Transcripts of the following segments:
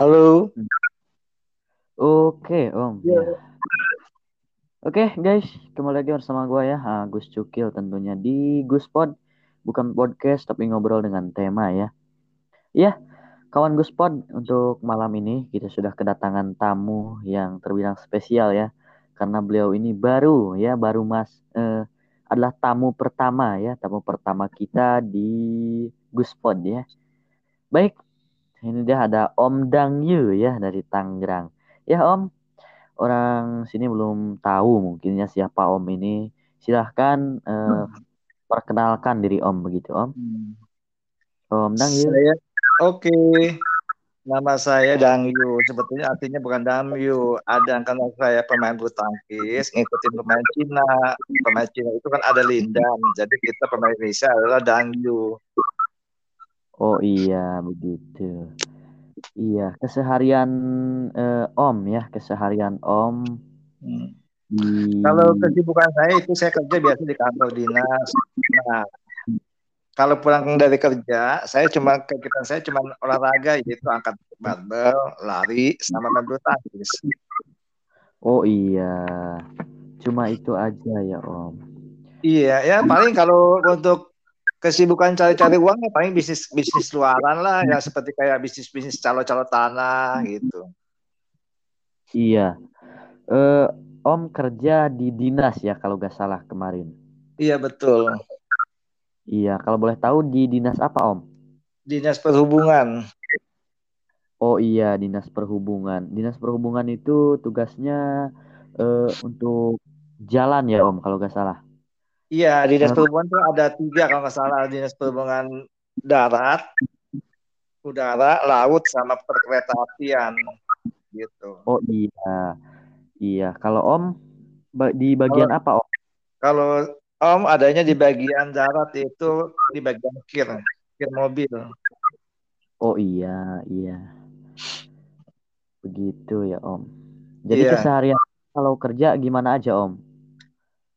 Halo. Oke, Om. Ya. Ya. Oke, guys, kembali lagi bersama gue ya, Gus Cukil tentunya di Gus Pod, bukan podcast tapi ngobrol dengan tema ya. Ya, kawan Gus Pod, untuk malam ini kita sudah kedatangan tamu yang terbilang spesial ya, karena beliau ini baru ya, baru mas eh, adalah tamu pertama ya, tamu pertama kita di Gus Pod ya. Baik, ini dia ada Om Dang Yu ya dari Tangerang. Ya Om, orang sini belum tahu mungkinnya siapa Om ini. Silahkan eh, perkenalkan diri Om begitu Om. Om Dang Yu. Saya oke. Nama saya Dangyu. Sebetulnya artinya bukan Damyu. Ada karena saya pemain bulu tangkis, ngikutin pemain Cina. Pemain Cina itu kan ada Lindan. Jadi kita pemain Indonesia adalah Dangyu. Oh iya begitu. Iya, keseharian eh, Om ya, keseharian Om Hmm. di Kalau kesibukan saya itu saya kerja biasa di kantor dinas. Nah, kalau pulang dari kerja, saya cuma kegiatan saya cuma olahraga yaitu angkat barbel, lari, sama main bulu tangkis. Oh iya. Cuma itu aja ya Om. Iya, ya paling kalau untuk kesibukan cari-cari uang ya paling bisnis bisnis luaran lah ya seperti kayak bisnis bisnis calo-calo tanah gitu. Iya. Eh, Om kerja di dinas ya kalau gak salah kemarin. Iya betul. Iya, kalau boleh tahu di dinas apa Om? Dinas Perhubungan. Oh iya, dinas perhubungan. Dinas perhubungan itu tugasnya eh, untuk jalan ya Om kalau gak salah. Iya, dinas Eh, perhubungan tuh ada tiga kalau nggak salah dinas perhubungan darat, udara, laut, sama perkereta apian gitu. oh iya, iya. Kalau Om di bagian Kalau apa Om? kalau Om adanya di bagian darat itu di bagian kir, kir mobil. Oh iya, iya. Begitu ya Om. Jadi Iya. keseharian kalau kerja gimana aja Om?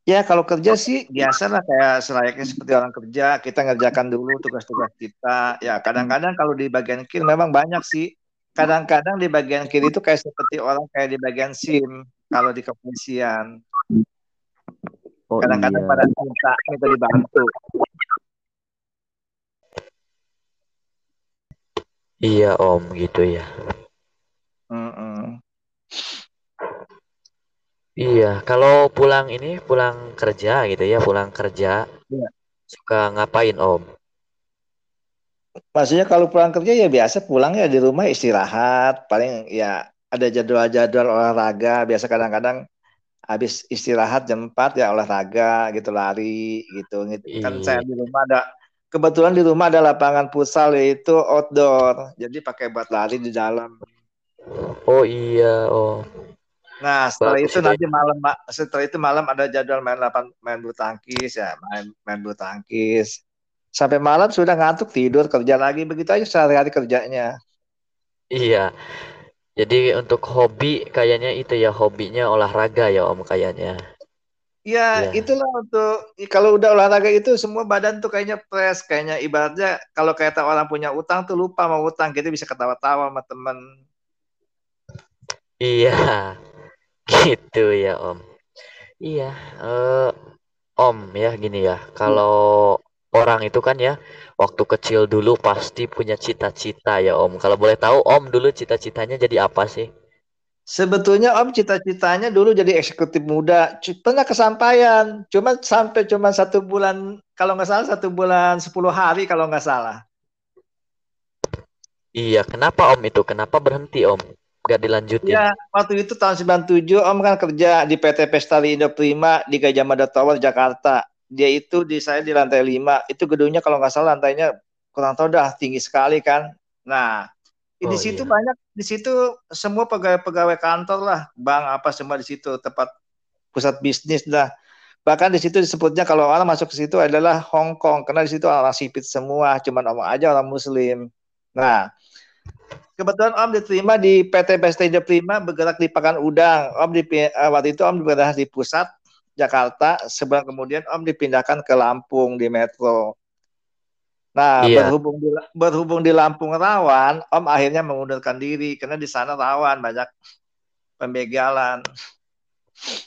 Ya kalau kerja sih biasa lah kayak selayaknya seperti orang kerja kita ngerjakan dulu tugas-tugas kita. Ya kadang-kadang kalau di bagian kiri memang banyak sih. Kadang-kadang di bagian kiri itu kayak seperti orang kayak di bagian SIM kalau di kepolisian. Oh Kadang-kadang iya. pada minta minta dibantu. Iya Om gitu ya. Mm-mm. Iya, kalau pulang ini pulang kerja gitu ya, pulang kerja Iya. suka ngapain Om? Maksudnya kalau pulang kerja ya biasa pulang ya di rumah istirahat. Paling ya ada jadwal-jadwal olahraga. Biasa kadang-kadang habis istirahat jam 4 ya olahraga gitu lari gitu gitu kan saya Iya. di rumah ada kebetulan di rumah ada lapangan futsal yaitu outdoor jadi pakai buat lari di dalam Oh iya Om, nah setelah itu nanti malam setelah itu malam ada jadwal main lapan main bulu tangkis ya main main bulu tangkis sampai malam sudah ngantuk tidur kerja lagi begitu aja sehari-hari kerjanya Iya. Jadi untuk hobi kayaknya itu ya hobinya olahraga ya Om kayaknya. Ya, Iya. itulah untuk kalau udah olahraga itu semua badan tuh kayaknya fresh, kayaknya ibaratnya kalau kayak orang punya utang tuh lupa mau utang, kita bisa ketawa-tawa sama temen. Iya, gitu ya Om. Iya, eh, Om ya gini ya. Kalau orang itu kan ya waktu kecil dulu pasti punya cita-cita ya Om. Kalau boleh tahu Om dulu cita-citanya jadi apa sih? Sebetulnya Om cita-citanya dulu jadi eksekutif muda, pernah kesampaian, cuma sampai cuma satu bulan, kalau nggak salah satu bulan 10 hari kalau nggak salah. Iya, kenapa Om itu? Kenapa berhenti Om? Gak dilanjutin? Ya, waktu itu tahun 97 Om kan kerja di PT Pestali Indo Prima di Gajah Mada Tower Jakarta. Dia itu di saya di lantai 5. Itu gedungnya kalau nggak salah lantainya kurang tahu dah tinggi sekali kan. Nah, di Oh situ iya. banyak di situ semua pegawai-pegawai kantor lah, bank apa semua di situ tempat pusat bisnis lah. Bahkan di situ disebutnya kalau orang masuk ke situ adalah Hong Kong karena di situ orang sipit semua, cuman omong aja orang muslim. Nah, Kebetulan Om diterima di PT Indo Prima bergerak di Pakan Udang. Om di eh, waktu itu Om bergerak di pusat Jakarta. Sebulan kemudian Om dipindahkan ke Lampung di Metro. Nah, Iya. berhubung di, berhubung di Lampung rawan, Om akhirnya mengundurkan diri karena di sana rawan banyak pembegalan.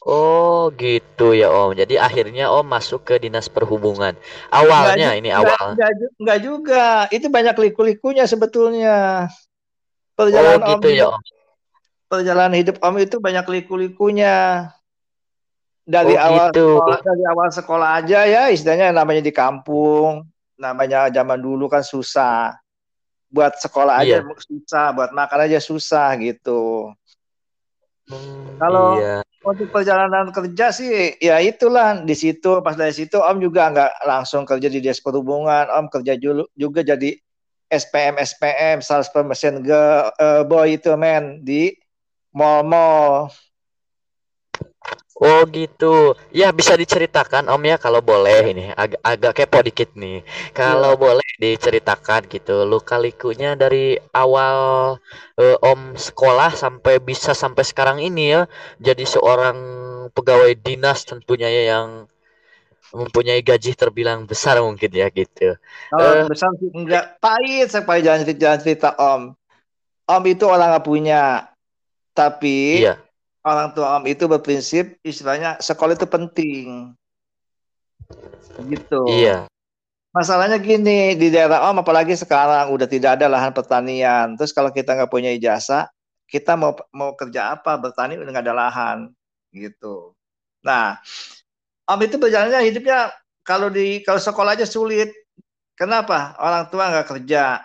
Oh, gitu ya Om. Jadi akhirnya Om masuk ke Dinas Perhubungan. Awalnya Enggak, ini enggak, awal. enggak, enggak juga. Itu banyak liku-likunya sebetulnya. Oh, Perjalanan Om gitu ya hidup, Om. perjalanan hidup Om itu banyak liku-likunya. Dari Oh, awal gitu. sekolah, dari awal sekolah aja ya, istilahnya namanya di kampung, namanya zaman dulu kan susah. Buat sekolah aja Iya. susah, buat makan aja susah gitu. Hmm, Kalau iya. untuk perjalanan kerja sih, ya itulah di situ. Pas dari situ Om juga nggak langsung kerja di dinas perhubungan, Om kerja juga jadi SPM SPM, sales promotion girl, eh, boy itu men di mall-mall. Oh, gitu. Ya, bisa diceritakan Om ya kalau boleh ini. Agak agak kepo dikit nih. Kalau Iya. boleh diceritakan gitu, luka-likunya dari awal eh, Om sekolah sampai bisa sampai sekarang ini ya, jadi seorang pegawai dinas tentunya ya yang mempunyai gaji terbilang besar mungkin ya gitu. Kalau Eh, besar sih enggak pahit, saya pahit jangan cerita, jangan cerita Om. Om itu orang nggak punya, tapi iya. orang tua Om itu berprinsip istilahnya sekolah itu penting, gitu. Iya. Masalahnya gini, di daerah Om apalagi sekarang udah tidak ada lahan pertanian. Terus kalau kita nggak punya ijazah, kita mau mau kerja apa? Bertani udah nggak ada lahan, gitu. Nah, Om itu berjalannya hidupnya kalau di kalau sekolah aja sulit. Kenapa? Orang tua nggak kerja.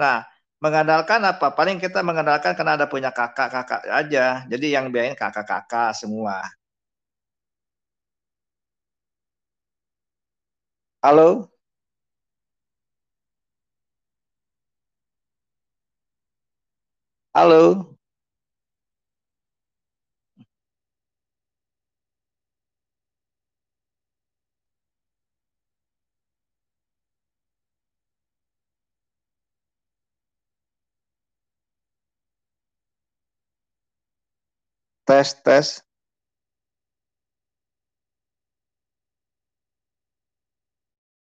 Nah, mengandalkan apa? Paling kita mengandalkan karena ada punya kakak-kakak aja. Jadi yang biayain kakak-kakak semua. Halo? Halo? Teste, teste.